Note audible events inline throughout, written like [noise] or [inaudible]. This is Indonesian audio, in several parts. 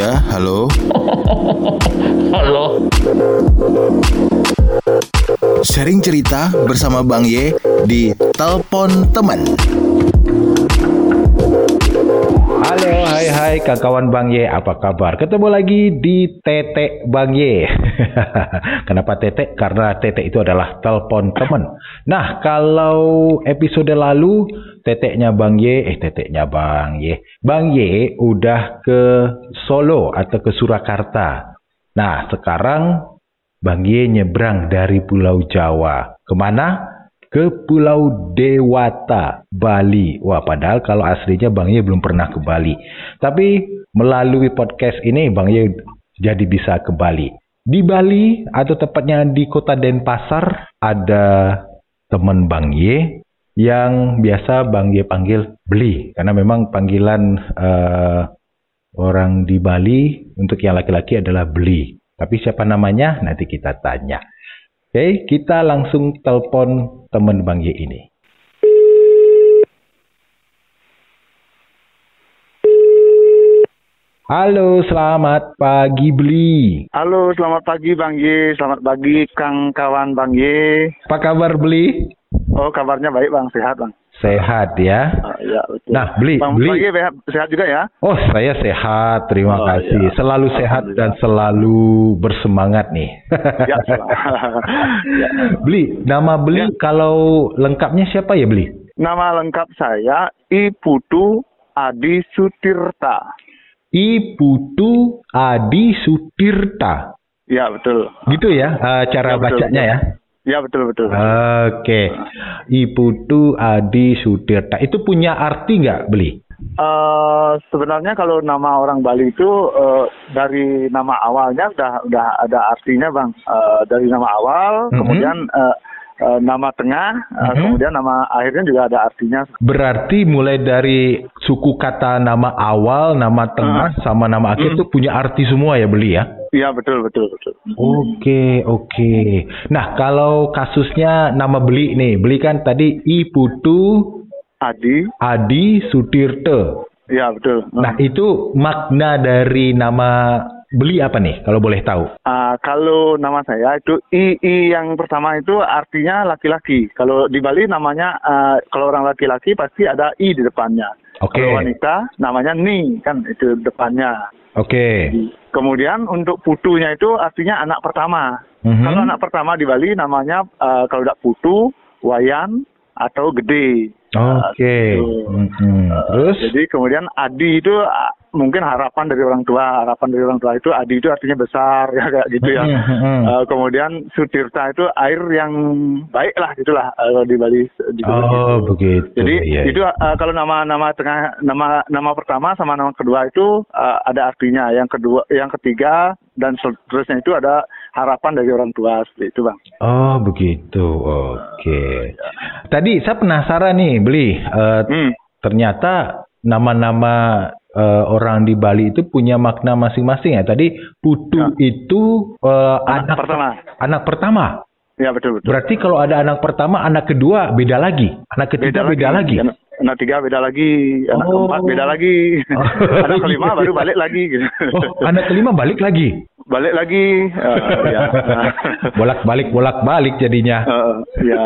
Ya, halo. [laughs] Halo. Sharing cerita bersama Bang Ye di Telepon Teman. Hai kawan Bang Ye, apa kabar? Ketemu lagi di Tete Bang Ye. [laughs] Kenapa Tete? Karena Tete itu adalah telepon teman. Nah, kalau episode lalu Teteknya Bang Ye, eh Teteknya Bang Ye. Bang Ye udah ke Solo atau ke Surakarta. Nah, sekarang Bang Ye nyebrang dari Pulau Jawa. Ke mana? Ke Pulau Dewata, Bali. Wah, padahal kalau aslinya Bang Ye belum pernah ke Bali. Tapi melalui podcast ini Bang Ye jadi bisa ke Bali. Di Bali atau tepatnya di kota Denpasar ada teman Bang Ye yang biasa Bang Ye panggil Beli karena memang panggilan uh, orang di Bali untuk yang laki-laki adalah Beli. Tapi siapa namanya nanti kita tanya. Oke, kita langsung telepon teman Bang Ye ini. Halo, selamat pagi Beli. Halo, selamat pagi Bang Ye. Selamat pagi Kang kawan Bang Ye. Apa kabar Beli? Oh, kabarnya baik Bang, sehat Bang. Sehat ya. Uh, ya betul. Nah, beli, Bang, beli. Bang Ye sehat juga ya? Oh, saya sehat. Terima Oh, kasih. ya. Selalu sehat dan selalu bersemangat nih. ya, [laughs] ya. Beli, nama Beli Ya. kalau lengkapnya siapa ya Beli? Nama lengkap saya I Putu Adi Sutirta. I Putu Adi Sutirta. Ya, betul. Gitu ya eh, cara Ya, betul, bacanya ya. Ya, betul betul. Oke. I Putu Adi Sutirta. Itu punya arti nggak Beli? Eh, sebenarnya kalau nama orang Bali itu eh, dari nama awalnya udah udah ada artinya bang. Eh, dari nama awal, Mhm. kemudian eh, eh, nama tengah, eh, Mhm. kemudian nama akhirnya juga ada artinya. Berarti mulai dari suku kata nama awal, nama tengah, sama nama akhir Hmm. itu punya arti semua ya Beli ya? Iya betul betul betul. Oke, oke. Nah, kalau kasusnya nama beli nih, beli kan tadi I Putu Adi, Adi Sutirte. iya betul. Nah, itu makna dari nama beli apa nih, kalau boleh tahu? Ah, kalau nama saya itu I, I yang pertama itu artinya laki-laki. Kalau di Bali namanya ah, kalau orang laki-laki pasti ada I di depannya. Oke. Kalau wanita namanya Ni kan itu depannya. Oke. Kemudian untuk putunya itu artinya anak pertama. Mhm. Kalau anak pertama di Bali namanya ah, kalau tidak putu, wayan atau gede. Oke. gitu. Mhm. Terus? Jadi kemudian adi itu ah, mungkin harapan dari orang tua. Harapan dari orang tua itu adi itu artinya besar [laughs] ya kayak gitu ya. Mhm. Eh, kemudian Sutirta itu air yang baik lah gitulah eh, kalau di Bali disebut Oh, gitu. begitu. Jadi Iya, itu eh, kalau nama nama tengah nama nama pertama sama nama kedua itu eh, ada artinya. Yang kedua, yang ketiga dan seterusnya itu ada harapan dari orang tua seperti itu bang. Oh, begitu. Oke. Tadi saya penasaran nih, beli. Eh, Hmm. ternyata nama-nama eh, orang di Bali itu punya makna masing-masing ya. Tadi Putu itu eh, Anak anak pertama. anak pertama. Ya betul betul. Berarti kalau ada anak pertama, anak kedua beda lagi. Anak ketiga beda, lagi. Anak, anak tiga beda lagi, anak Oh. keempat beda lagi, Oh, [laughs] anak kelima baru balik lagi gitu. Oh, anak kelima balik lagi. balik lagi. eh, [laughs] ya. Bolak-balik bolak-balik jadinya. Eh, ya.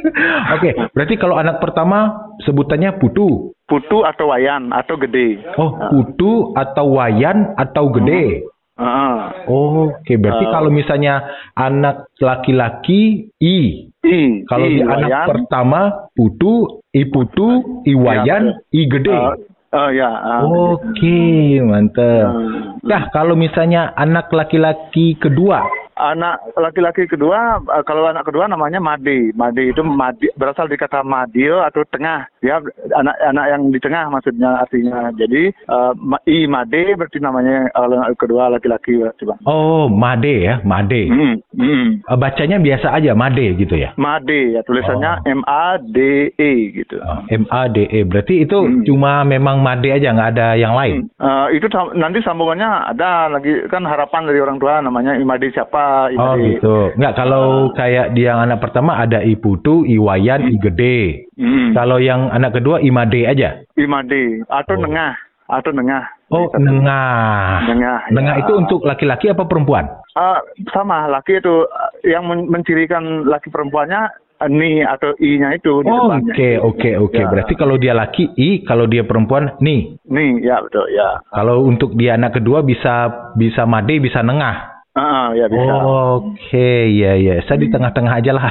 [laughs] Oke, berarti kalau anak pertama sebutannya Putu. Putu atau wayan atau gede. Oh, Putu atau Wayan atau Gede. Heeh. Oh, Oke, berarti Uh, kalau misalnya anak laki-laki I, I. kalau I, di anak wayan. pertama putu, i putu, i wayan, i gede. Eh, oh ya. ah, Oke, mantap. Hmm. Nah, kalau misalnya anak laki-laki kedua, Anak laki-laki kedua, eh, kalau anak kedua namanya Made. Made itu madi, berasal dari kata Madio atau tengah. Ya, anak-anak yang di tengah maksudnya artinya. Jadi eh, ma- I Made berarti namanya kalau anak kedua laki-laki berarti bang. oh Made ya, Made. Hmm, hmm. Eh, Bacanya biasa aja Made gitu ya. Made ya tulisannya Oh. M A D E gitu. Oh, M A D E. Berarti itu Hmm. cuma memang Made aja, nggak ada yang lain. Eh, itu sam- nanti sambungannya ada lagi kan harapan dari orang tua namanya Imade siapa Oh Imade. gitu. Nggak kalau kayak di yang anak pertama ada I putu, I wayan, I gede. Hmm. Kalau yang anak kedua I made aja. Imade atau Oh. nengah atau nengah Oh, Satu. nengah. Nengah. Nengah ya. itu untuk laki-laki apa perempuan? Ah, sama laki itu ah, yang men- mencirikan laki perempuannya ah, ni atau i-nya itu di Oh. Oke, oke, oke. Ya. Berarti kalau dia laki i, kalau dia perempuan ni. Nih, ya betul, ya. Kalau untuk dia anak kedua bisa bisa made, bisa nengah. Ah, ya bisa. Oke, ya ya. Saya di tengah-tengah aja lah. [laughs]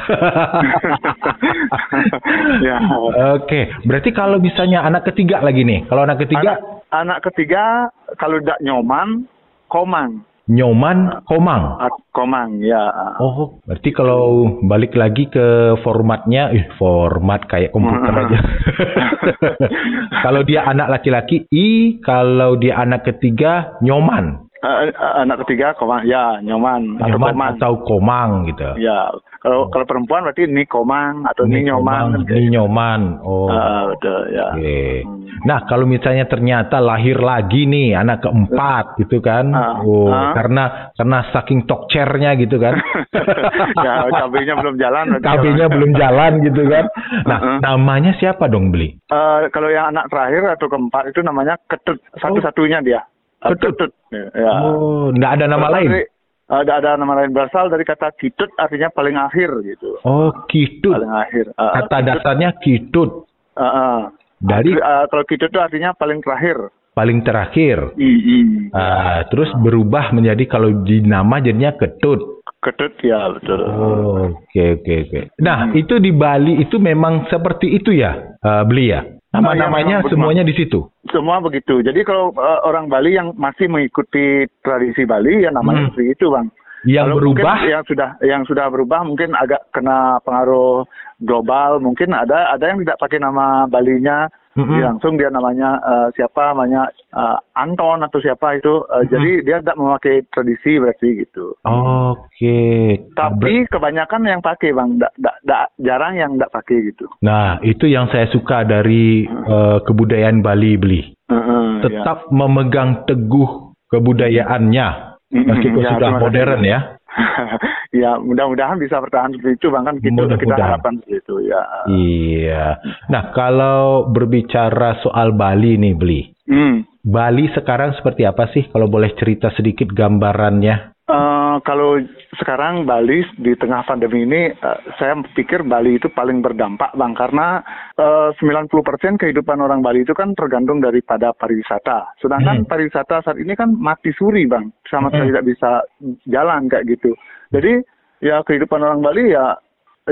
ya. Oke, berarti kalau misalnya anak ketiga lagi nih. Kalau anak ketiga Anak, anak ketiga kalau tidak nyoman, komang. nyoman komang. Ah, komang, ya. Oh, berarti kalau balik lagi ke formatnya, ih, format kayak komputer aja. [laughs] [laughs] kalau dia anak laki-laki i, kalau dia anak ketiga nyoman. Ah, anak ketiga komang, ya nyoman, atau nyoman komang. atau komang gitu. Ya, kalau kalau perempuan berarti ni komang atau ni, nyoman. Ni nyoman. Oh. Ah, betul, ya. Oke. Nah, kalau misalnya ternyata lahir lagi nih anak keempat gitu kan. Ah, oh, ah. karena karena saking tokcernya gitu kan. [laughs] ya, KB-nya belum jalan. KB-nya ya. belum jalan gitu kan. Nah, Uh-uh. namanya siapa dong beli? Eh, kalau yang anak terakhir atau keempat itu namanya ketut satu-satunya dia. Eh, Ketut. Ya. Oh, enggak ada nama Berasal lain. dari- ada ada nama lain berasal dari kata kitut artinya paling akhir gitu. Oh, kitut. Paling akhir. Eh, Kata kitut, dasarnya kitut. eh, eh. Dari Eh, kalau kitut itu artinya paling terakhir. paling terakhir. I, Ah, terus berubah menjadi kalau di nama jadinya ketut. Ketut ya betul. Oh, oke oke oke. Nah, Hmm. itu di Bali itu memang seperti itu ya, eh, beli ya. Nama-namanya Oh, iya, semuanya di situ. Semua begitu. Jadi kalau eh, orang Bali yang masih mengikuti tradisi Bali ya namanya Hmm. seperti itu, Bang. Yang Kalau berubah yang sudah yang sudah berubah mungkin agak kena pengaruh global mungkin ada ada yang tidak pakai nama Balinya Dia langsung dia namanya eh, siapa namanya eh, Anton atau siapa itu Eh, jadi dia tidak memakai tradisi berarti gitu Oke. tapi kebanyakan yang pakai bang da, da, da- jarang yang tidak pakai gitu Nah, itu yang saya suka dari eh, kebudayaan Bali beli. Heeh, ya. Tetap memegang teguh kebudayaannya meskipun ya, sudah modern ya. [laughs] ya mudah-mudahan bisa bertahan seperti itu bang kan kita Mudah-mudahan. harapkan seperti itu ya Iya. Nah, kalau berbicara soal Bali nih, beli. Hmm. Bali sekarang seperti apa sih? Kalau boleh cerita sedikit gambarannya. Eh, kalau sekarang Bali di tengah pandemi ini, eh, saya pikir Bali itu paling berdampak, Bang, karena eh, 90% kehidupan orang Bali itu kan tergantung daripada pariwisata. Sedangkan Hmm. pariwisata saat ini kan mati suri, Bang, sama sekali tidak bisa jalan kayak gitu. Jadi ya kehidupan orang Bali ya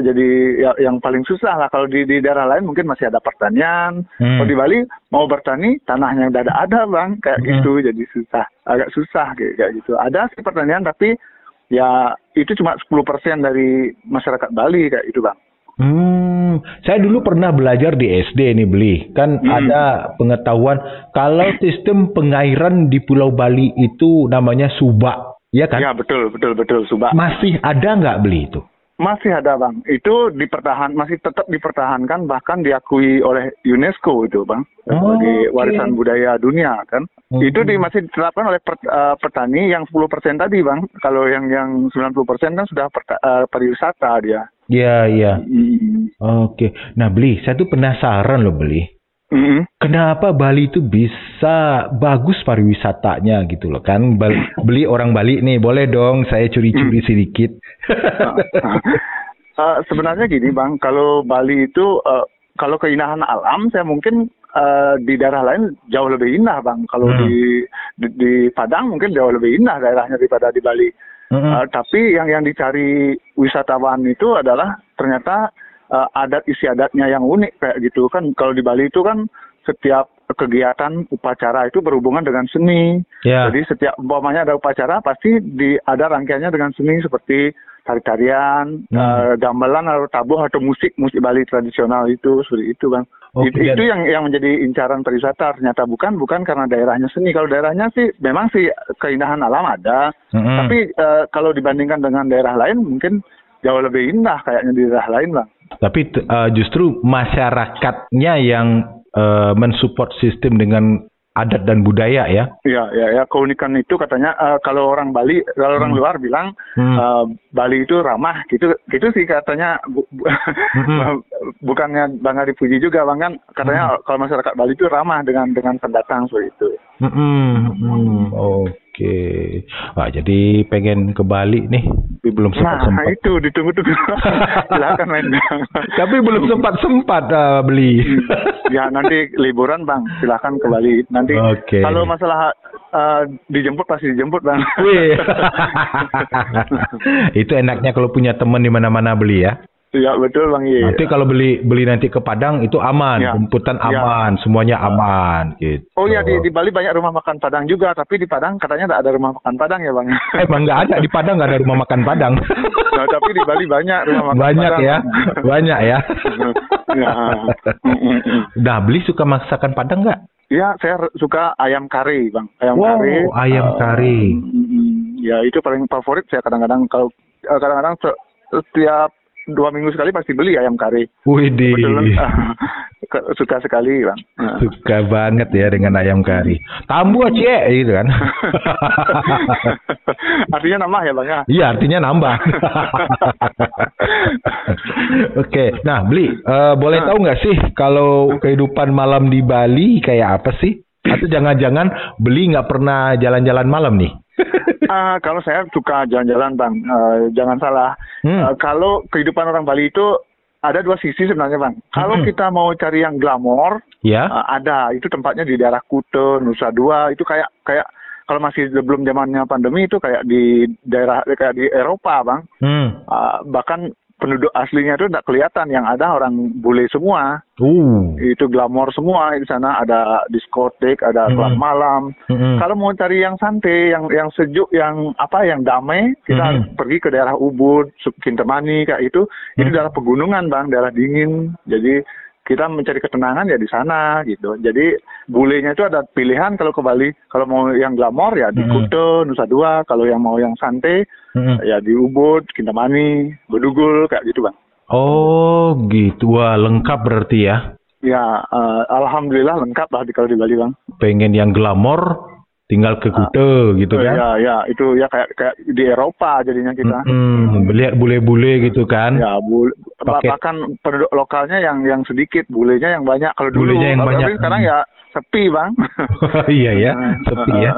jadi ya, yang paling susah lah kalau di, di daerah lain mungkin masih ada pertanian Hmm. kalau di Bali mau bertani tanahnya udah ada ada bang kayak Hmm. gitu jadi susah agak susah kayak, kayak gitu ada sih pertanian tapi ya itu cuma 10% dari masyarakat Bali kayak gitu bang Hmm, saya dulu pernah belajar di SD nih beli. Kan Hmm. ada pengetahuan kalau sistem pengairan di Pulau Bali itu namanya subak, ya kan? ya betul betul betul Subak Masih ada nggak beli itu? Masih ada bang itu dipertahan masih tetap dipertahankan bahkan diakui oleh UNESCO itu bang Oh, sebagai oke. warisan budaya dunia kan Hmm. itu di, masih diterapkan oleh per- eh, petani yang 10% tadi bang kalau yang yang 90% kan sudah perta- eh, pariwisata dia Iya, iya. Mm. Oke. Nah, beli, saya tuh penasaran loh beli. Mm-mm. Kenapa Bali itu bisa bagus pariwisatanya gitu loh kan? Bal- [laughs] beli orang Bali nih, boleh dong saya curi-curi sedikit. [laughs] Eh, sebenarnya gini bang, kalau Bali itu eh, kalau keindahan alam, saya mungkin eh, di daerah lain jauh lebih indah bang. Kalau Hmm. di, di di Padang mungkin jauh lebih indah daerahnya daripada di Bali. Mm-mm. Eh, tapi yang yang dicari wisatawan itu adalah ternyata eh, adat istiadatnya yang unik kayak gitu kan. Kalau di Bali itu kan setiap kegiatan upacara itu berhubungan dengan seni. Ya. Jadi setiap umpamanya ada upacara pasti di ada rangkaiannya dengan seni seperti tari-tarian, Hmm. eh, gamelan atau tabuh atau musik musik Bali tradisional itu seperti itu bang. Oke, itu, itu yang yang menjadi incaran pariwisata ternyata bukan bukan karena daerahnya seni. Kalau daerahnya sih memang sih keindahan alam ada, Mm-mm. tapi eh, kalau dibandingkan dengan daerah lain mungkin jauh lebih indah kayaknya di daerah lain bang. Tapi uh, justru masyarakatnya yang uh, mensupport sistem dengan adat dan budaya ya. Ya, ya, ya keunikan itu katanya uh, kalau orang Bali, kalau orang Hmm. luar bilang Hmm. uh, Bali itu ramah, gitu, gitu sih katanya. Bu, bu- Hmm. [laughs] Bukannya bangga dipuji juga, bang kan katanya kalau masyarakat Bali itu ramah dengan dengan pendatang seperti itu. Mm-mm, mm, Oke. Wah, jadi pengen ke Bali nih, tapi belum sempat Nah, sempat. itu ditunggu-tunggu. [laughs] Silakan main. Tapi belum sempat sempat uh, beli. ya nanti liburan bang, silakan ke Bali. Nanti Oke. kalau masalah uh, dijemput pasti dijemput bang. Wih. [laughs] Itu enaknya kalau punya teman di mana-mana beli ya. Ya betul bang Ye. Nanti kalau beli beli nanti ke Padang itu aman, Ya. jemputan Ya. aman, semuanya aman gitu. Oh iya di, di Bali banyak rumah makan Padang juga, tapi di Padang katanya tidak ada rumah makan Padang ya bang. [laughs] Emang nggak ada di Padang nggak ada rumah makan Padang. [laughs] Nah, tapi di Bali banyak rumah makan Banyak Padang. ya, banyak ya. ya. Mm, mm, mm. Nah, beli suka masakan Padang nggak? Ya, saya suka ayam kari bang, ayam Wow, kari. ayam eh, kari. mm, mm, ya itu paling favorit saya kadang-kadang kalau eh, kadang-kadang se- setiap dua minggu sekali pasti beli ayam kari. Wih, di Betul suka sekali bang. Nah. suka banget ya dengan ayam kari. Tambu cie gitu kan. [laughs] Artinya nambah ya bang ya. Iya, artinya nambah. [laughs] Oke, nah beli, eh, boleh tahu nggak sih kalau kehidupan malam di Bali kayak apa sih? Atau jangan-jangan beli nggak pernah jalan-jalan malam nih? [laughs] Ah, kalau saya suka jalan-jalan bang, Eh, jangan salah. Hmm. Eh, kalau kehidupan orang Bali itu ada dua sisi sebenarnya bang. Kalau Hmm. kita mau cari yang glamor, Ya, eh, ada. Itu tempatnya di daerah Kute, Nusa Dua. Itu kayak kayak kalau masih belum zamannya pandemi itu kayak di daerah kayak di Eropa bang. hmm. Ah, bahkan penduduk aslinya itu tidak kelihatan. Yang ada orang bule semua. uh, Itu glamor semua di sana. Ada diskotek, ada Hmm. klub malam. Mm-mm. Kalau mau cari yang santai, yang yang sejuk, yang apa, yang damai, kita Mhm. harus pergi ke daerah Ubud, Kintamani kayak itu. Itu Mhm. daerah pegunungan bang, daerah dingin. Jadi kita mencari ketenangan ya di sana gitu. Jadi bulenya itu ada pilihan kalau ke Bali. Kalau mau yang glamor ya di. Kuta, Nusa Dua. Kalau yang mau yang santai ya di Ubud, Kintamani, Bedugul kayak gitu bang. Oh, gitu. Wah, lengkap berarti ya. Ya, eh, alhamdulillah lengkap lah di kalau di Bali bang. Pengen yang glamor, tinggal ke Kute gitu Eh, kan? Ya, ya itu ya kayak kayak di Eropa jadinya kita. Mm-mm. Lihat bule-bule gitu kan? Ya, bule, bahkan penduduk lokalnya yang yang sedikit, bulenya yang banyak. Kalau dulu, Bulenya yang banyak. tapi sekarang ya sepi bang. [laughs] iya ya, [laughs] sepi ya.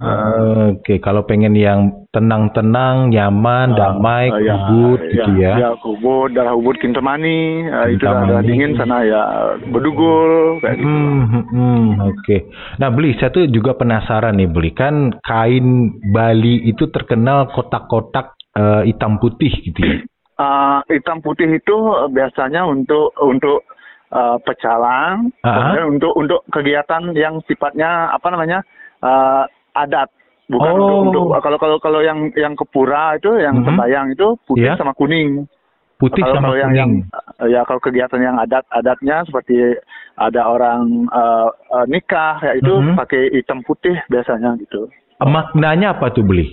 Eh, Oke, kalau pengen yang tenang-tenang, nyaman, damai, eh, ya, kubut gitu ya. Ya, kubut, darah ubud Kintamani, itu Kintamani. daerah dingin sana ya, bedugul kayak gitu. Hmm, hmm, hmm, oke. Nah, beli saya tuh juga penasaran nih, beli kan kain Bali itu terkenal kotak-kotak eh, hitam putih gitu ya. Eh, [clears throat] hitam putih itu biasanya untuk untuk eh, pecalang, Ah. kemudian untuk untuk kegiatan yang sifatnya apa namanya eh, adat. Bukan Oh. untuk, untuk kalau kalau kalau yang yang kepura itu yang Mhm. sembayang itu putih Iya. sama kuning. Putih kalau, sama kalau yang, kuning. yang ya kalau kegiatan yang adat adatnya seperti ada orang eh, eh, nikah ya itu Mhm. pakai hitam putih biasanya gitu. Maknanya apa tuh beli?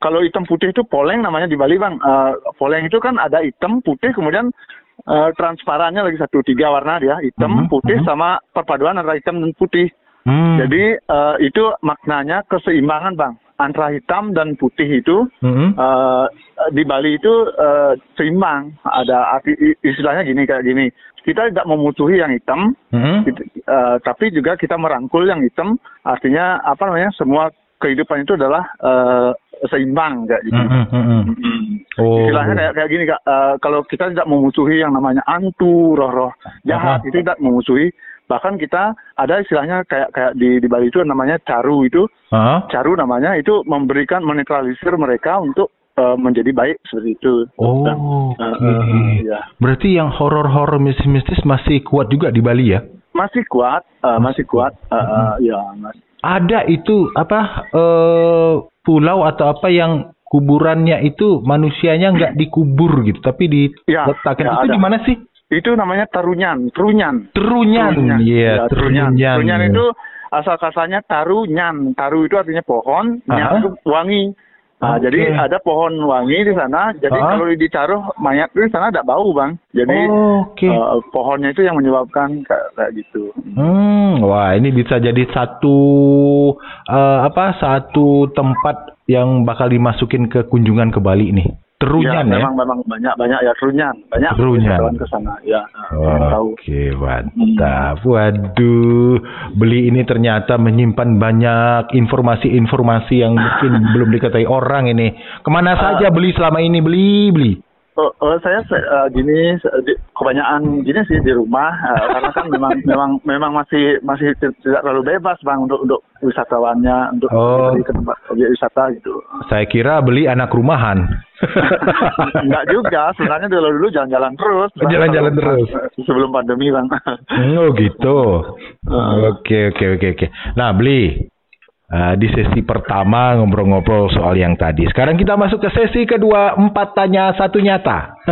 Kalau hitam putih itu poleng namanya di Bali bang. Eh, poleng itu kan ada hitam putih kemudian eh, transparannya lagi satu tiga warna dia hitam Mhm, putih mhm. sama perpaduan antara hitam dan putih. Hmm. Jadi eh, itu maknanya keseimbangan bang antara hitam dan putih itu Hmm. eh, di Bali itu eh, seimbang. Ada istilahnya gini kayak gini. Kita tidak memusuhi yang hitam, Hmm. eh, tapi juga kita merangkul yang hitam. Artinya apa namanya? Semua kehidupan itu adalah eh, seimbang kayak gitu. Hmm, hmm, hmm. Mm. Oh. Istilahnya kayak kayak gini kak. Eh, kalau kita tidak memusuhi yang namanya antu, roh-roh jahat Aha. itu tidak memusuhi. Bahkan kita ada istilahnya kayak kayak di di Bali itu namanya caru itu Hah? caru namanya itu memberikan menetralisir mereka untuk eh, menjadi baik seperti itu. Oh, Dan, eh, ya. Berarti yang horor-horor mistis-mistis masih kuat juga di Bali ya? Masih kuat, eh, masih kuat, eh, eh, ya mas. Ada itu apa eh pulau atau apa yang kuburannya itu manusianya nggak dikubur gitu, tapi Ya, diletakkan. ya, itu di mana sih? Itu namanya tarunyan, terunyan. Terunyan. Iya, Ya, terunyan. terunyan. Terunyan itu asal katanya tarunyan. Taru itu artinya pohon, Ah. nyan itu wangi. Nah, Oke. Jadi ada pohon wangi di sana. Jadi Ah. kalau ditaruh mayat di sana tidak bau bang. Jadi Oke. eh, pohonnya itu yang menyebabkan kayak, kayak gitu. Hmm, wah ini bisa jadi satu eh, apa? Satu tempat yang bakal dimasukin ke kunjungan ke Bali nih. Terunyan ya. memang memang banyak banyak ya terunyan banyak Terunyan. ke sana ya eh, yang tahu Oke, mantap. Waduh, beli ini ternyata menyimpan banyak informasi-informasi yang mungkin [laughs] belum diketahui orang ini. Ke mana Ah. saja beli selama ini beli beli? Oh, oh, saya eh, gini di- kebanyakan gini sih di rumah eh, karena kan memang [laughs] memang memang masih masih ti- tidak terlalu bebas bang untuk untuk wisatawannya untuk Oh. ke tempat objek wisata gitu. Saya kira beli anak rumahan. [laughs] Enggak juga sebenarnya dulu dulu jalan-jalan terus. Jalan-jalan terus. Sebelum pandemi bang. oh gitu. [laughs] Oke oke oke oke. Nah beli. Eh, di sesi pertama ngobrol-ngobrol soal yang tadi. Sekarang kita masuk ke sesi kedua, empat tanya satu nyata. [laughs]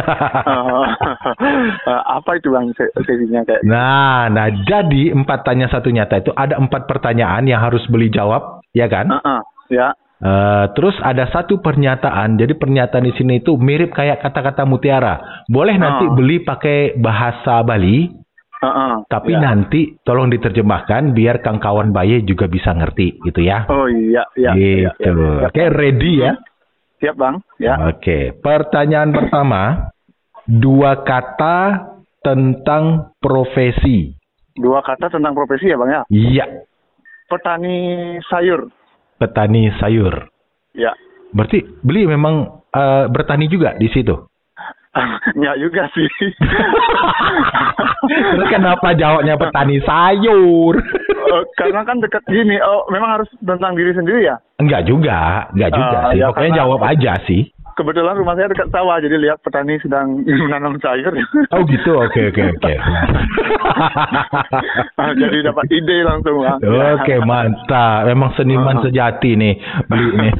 Eh, apa itu bang se- sesinya kayak? Nah, nah jadi empat tanya satu nyata itu ada empat pertanyaan yang harus beli jawab, ya kan? Heeh, ya. Eh, terus ada satu pernyataan. Jadi pernyataan di sini itu mirip kayak kata-kata mutiara. Boleh nanti Oh. beli pakai bahasa Bali, Heeh, tapi ya. nanti tolong diterjemahkan biar Kang Kawan Baye juga bisa ngerti, gitu ya. Oh iya iya. iya, gitu. iya, iya. Oke, ready ya? Siap bang. Ya. Oke, pertanyaan pertama. Dua kata tentang profesi. Dua kata tentang profesi ya bang ya. Iya, Petani sayur. petani sayur. Ya. Berarti beli memang eh, bertani juga di situ. [laughs] ya juga sih. [laughs] Terus kenapa jawabnya petani sayur? Eh, [laughs] karena kan dekat gini. Oh memang harus tentang diri sendiri ya. Enggak juga, enggak juga Ah, sih. ya, Pokoknya karena- jawab aja sih. Kebetulan rumah saya dekat sawah jadi lihat petani sedang [laughs] menanam sayur. Oh gitu, oke oke oke. [laughs] Ah, jadi dapat ide langsung bang. Oke mantap, memang seniman Ah. sejati nih beli nih.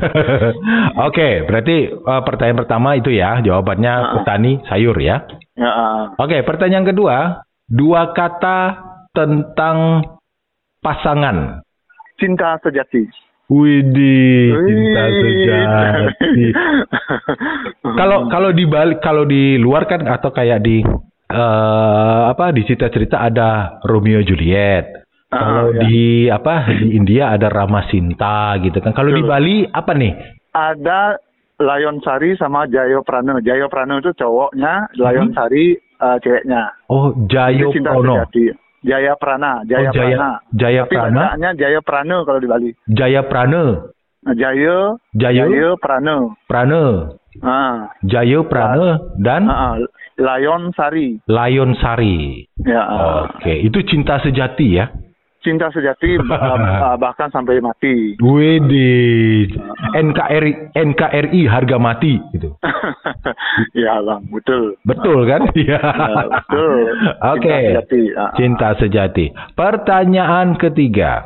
[laughs] Oke, berarti eh, pertanyaan pertama itu ya jawabannya Ah. petani sayur ya. Ya, ah. Oke, pertanyaan kedua, dua kata tentang pasangan. cinta sejati. Widih, cinta sejati. Kalau kalau di Bali, kalau di luar kan atau kayak di eh apa di cerita-cerita ada Romeo Juliet. Ah, Kalau ya. di apa di India ada Rama Sinta gitu kan. Kalau di. Bali apa nih? ada Layon Sari sama Jayo Prano. Jayo Prano itu cowoknya, Layon Sari eh, ceweknya. Oh, Jayo Prono. sejati. Jaya Prana, Jaya Oh, Jaya- Prana. Jaya Tapi Prana? bacaannya Jaya Prana kalau di Bali. Jaya Prane. Nah, Jaya, Jayo Jaya Prana. Prane. Ah, Jayo Prane dan ah, ah. Layon Sari. Layon Sari. Ya, ah. Oke, itu cinta sejati ya. Cinta sejati bah- [laughs] bahkan sampai mati. Widih, NKRI NKRI harga mati gitu. [laughs] ya bang, betul. Betul kan? Iya. [laughs] Ya, betul. Oke. Cinta sejati. ah. Cinta sejati. Pertanyaan ketiga.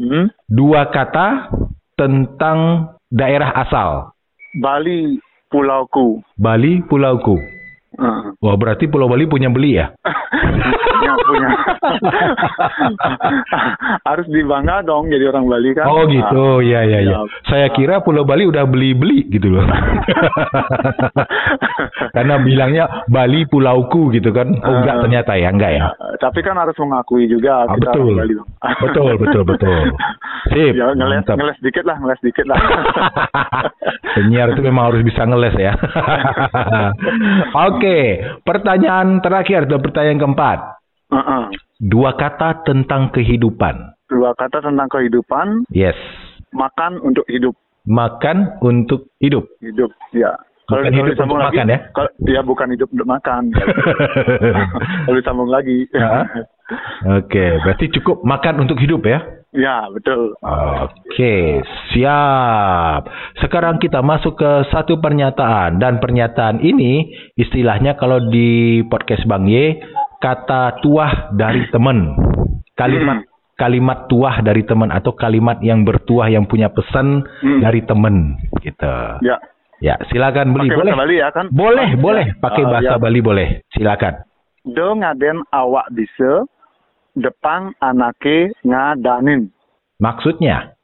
Hmm? Dua kata tentang daerah asal. Bali, Pulauku. Bali, pulauku. Ah. Wah, berarti Pulau Bali punya beli ya? punya punya [laughs] harus dibangga dong jadi orang Bali kan Oh gitu, ya ya ya. Ya. Saya kira Pulau Bali udah beli-beli gitu loh. [laughs] Karena bilangnya Bali pulauku gitu kan. Oh enggak Ah. ternyata ya, enggak ya. Ah, tapi kan harus mengakui juga Ah, kita betul. Bali [laughs] Betul, betul, betul. Sip. ya ngeles mantap. ngeles dikit lah ngeles dikit lah Penyiar itu memang harus bisa ngeles ya. Oke, pertanyaan terakhir atau pertanyaan keempat. Heeh. Dua kata tentang kehidupan. dua kata tentang kehidupan Yes. makan untuk hidup Makan untuk hidup. hidup ya Bukan hidup untuk lagi, makan ya? kalau, ya bukan hidup untuk makan [laughs] kalau disambung lagi Ya. Oke, berarti cukup makan untuk hidup ya? ya betul Oke, siap. Sekarang kita masuk ke satu pernyataan dan pernyataan ini istilahnya kalau di podcast Bang Y kata tuah dari teman. Kalimat kalimat tuah dari teman atau kalimat yang bertuah yang punya pesan Hmm. dari teman gitu. ya Ya, silakan beli pakai boleh. bahasa Bali ya kan Boleh, Ya. boleh pakai Ah, bahasa ya. Bali boleh. Silakan. Do ngaden awak bisa depang anake ngadanin. Maksudnya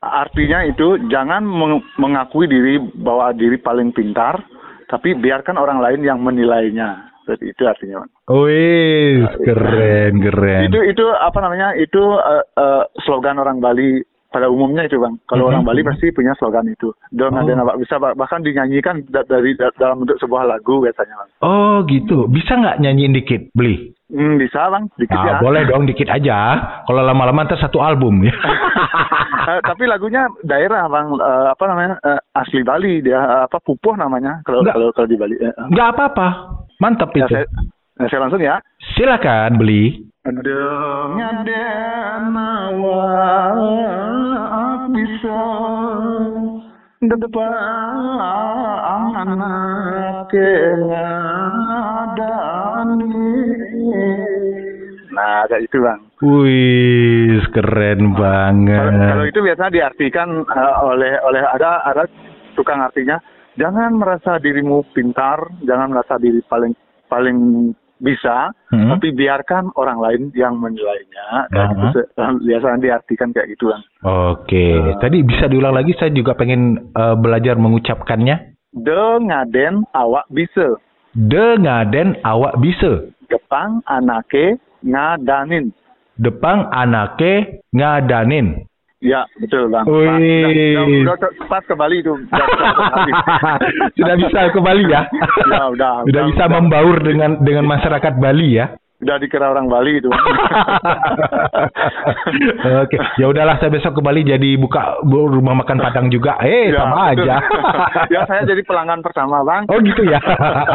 artinya itu jangan meng- mengakui diri bahwa diri paling pintar, tapi biarkan orang lain yang menilainya. Seperti itu artinya. Wih, keren, keren. Itu itu apa namanya? Itu eh, eh, slogan orang Bali pada umumnya itu bang. Kalau Mhm. orang Bali pasti punya slogan itu. Don Oh. ada nama bisa bah- bahkan dinyanyikan da- dari da- dalam bentuk sebuah lagu biasanya bang. Oh gitu, bisa nggak nyanyiin dikit, beli? Hmm, bisa bang, dikit Ah, ya. boleh dong, dikit aja. Kalau lama-lama ntar satu album ya. [laughs] Eh, tapi lagunya daerah bang, Eh, apa namanya Eh, asli Bali dia eh, apa pupuh namanya kalau kalau kalau di Bali. Nggak apa-apa, mantap Ya, itu. saya, eh, saya langsung ya. Silakan beli. Dengan awak bisa depan anak Nah, kayak itu bang. Wih, keren banget. Kalau, kalau itu biasanya diartikan eh, oleh oleh ada ada tukang artinya. Jangan merasa dirimu pintar, jangan merasa diri paling paling bisa, Hmm. tapi biarkan orang lain yang menilainya. Dan itu se- [laughs] biasanya diartikan kayak gitu bang. Oke, tadi bisa diulang lagi. Saya juga pengen eh, belajar mengucapkannya. Dengaden awak bisa, Dengaden awak bisa. Jepang anake ngadanin. Depang anake ngadanin. Ya betul bang. Wih. Pas, [laughs] udah, udah, udah pas ke Bali itu. Sudah bisa ke Bali ya? Ya, udah, Sudah udah, bisa udah. membaur dengan dengan masyarakat Bali ya? Udah dikira orang Bali itu. [laughs] Oke, ya udahlah saya besok ke Bali jadi buka bu- rumah makan Padang juga. Eh, Ya, sama betul. aja. [laughs] ya saya jadi pelanggan pertama bang. oh gitu ya.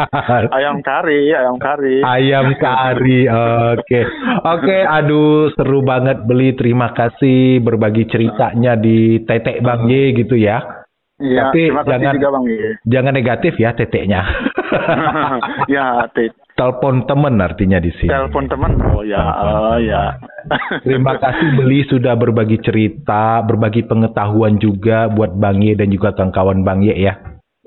[laughs] Ayam kari, ayam kari. Ayam kari. Oke. Oke, aduh seru banget beli. Terima kasih berbagi ceritanya di Tetek Bang Y gitu ya. Iya, Tapi jangan- juga bang. Jangan negatif ya teteknya. ya, te- Telepon temen artinya di sini. telepon teman. Oh ya, oh ya. [laughs] Terima kasih beli sudah berbagi cerita, berbagi pengetahuan juga buat Bang Ye dan juga kawan-kawan Bang Ye ya.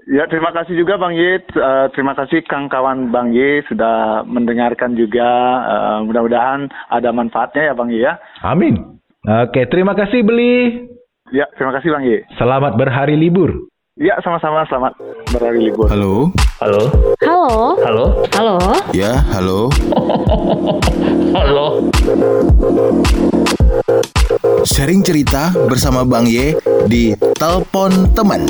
Ya, terima kasih juga Bang Ye. Eh, terima kasih Kang kawan Bang Ye sudah mendengarkan juga. Eh, mudah-mudahan ada manfaatnya ya Bang Ye ya. Amin. Oke, terima kasih beli. Ya, terima kasih Bang Ye. Selamat berhari libur. Ya, sama-sama. Selamat berhari libur. Halo? Halo, Halo, halo, halo. Ya, halo. halo. Sharing cerita bersama Bang Ye di Telepon Teman.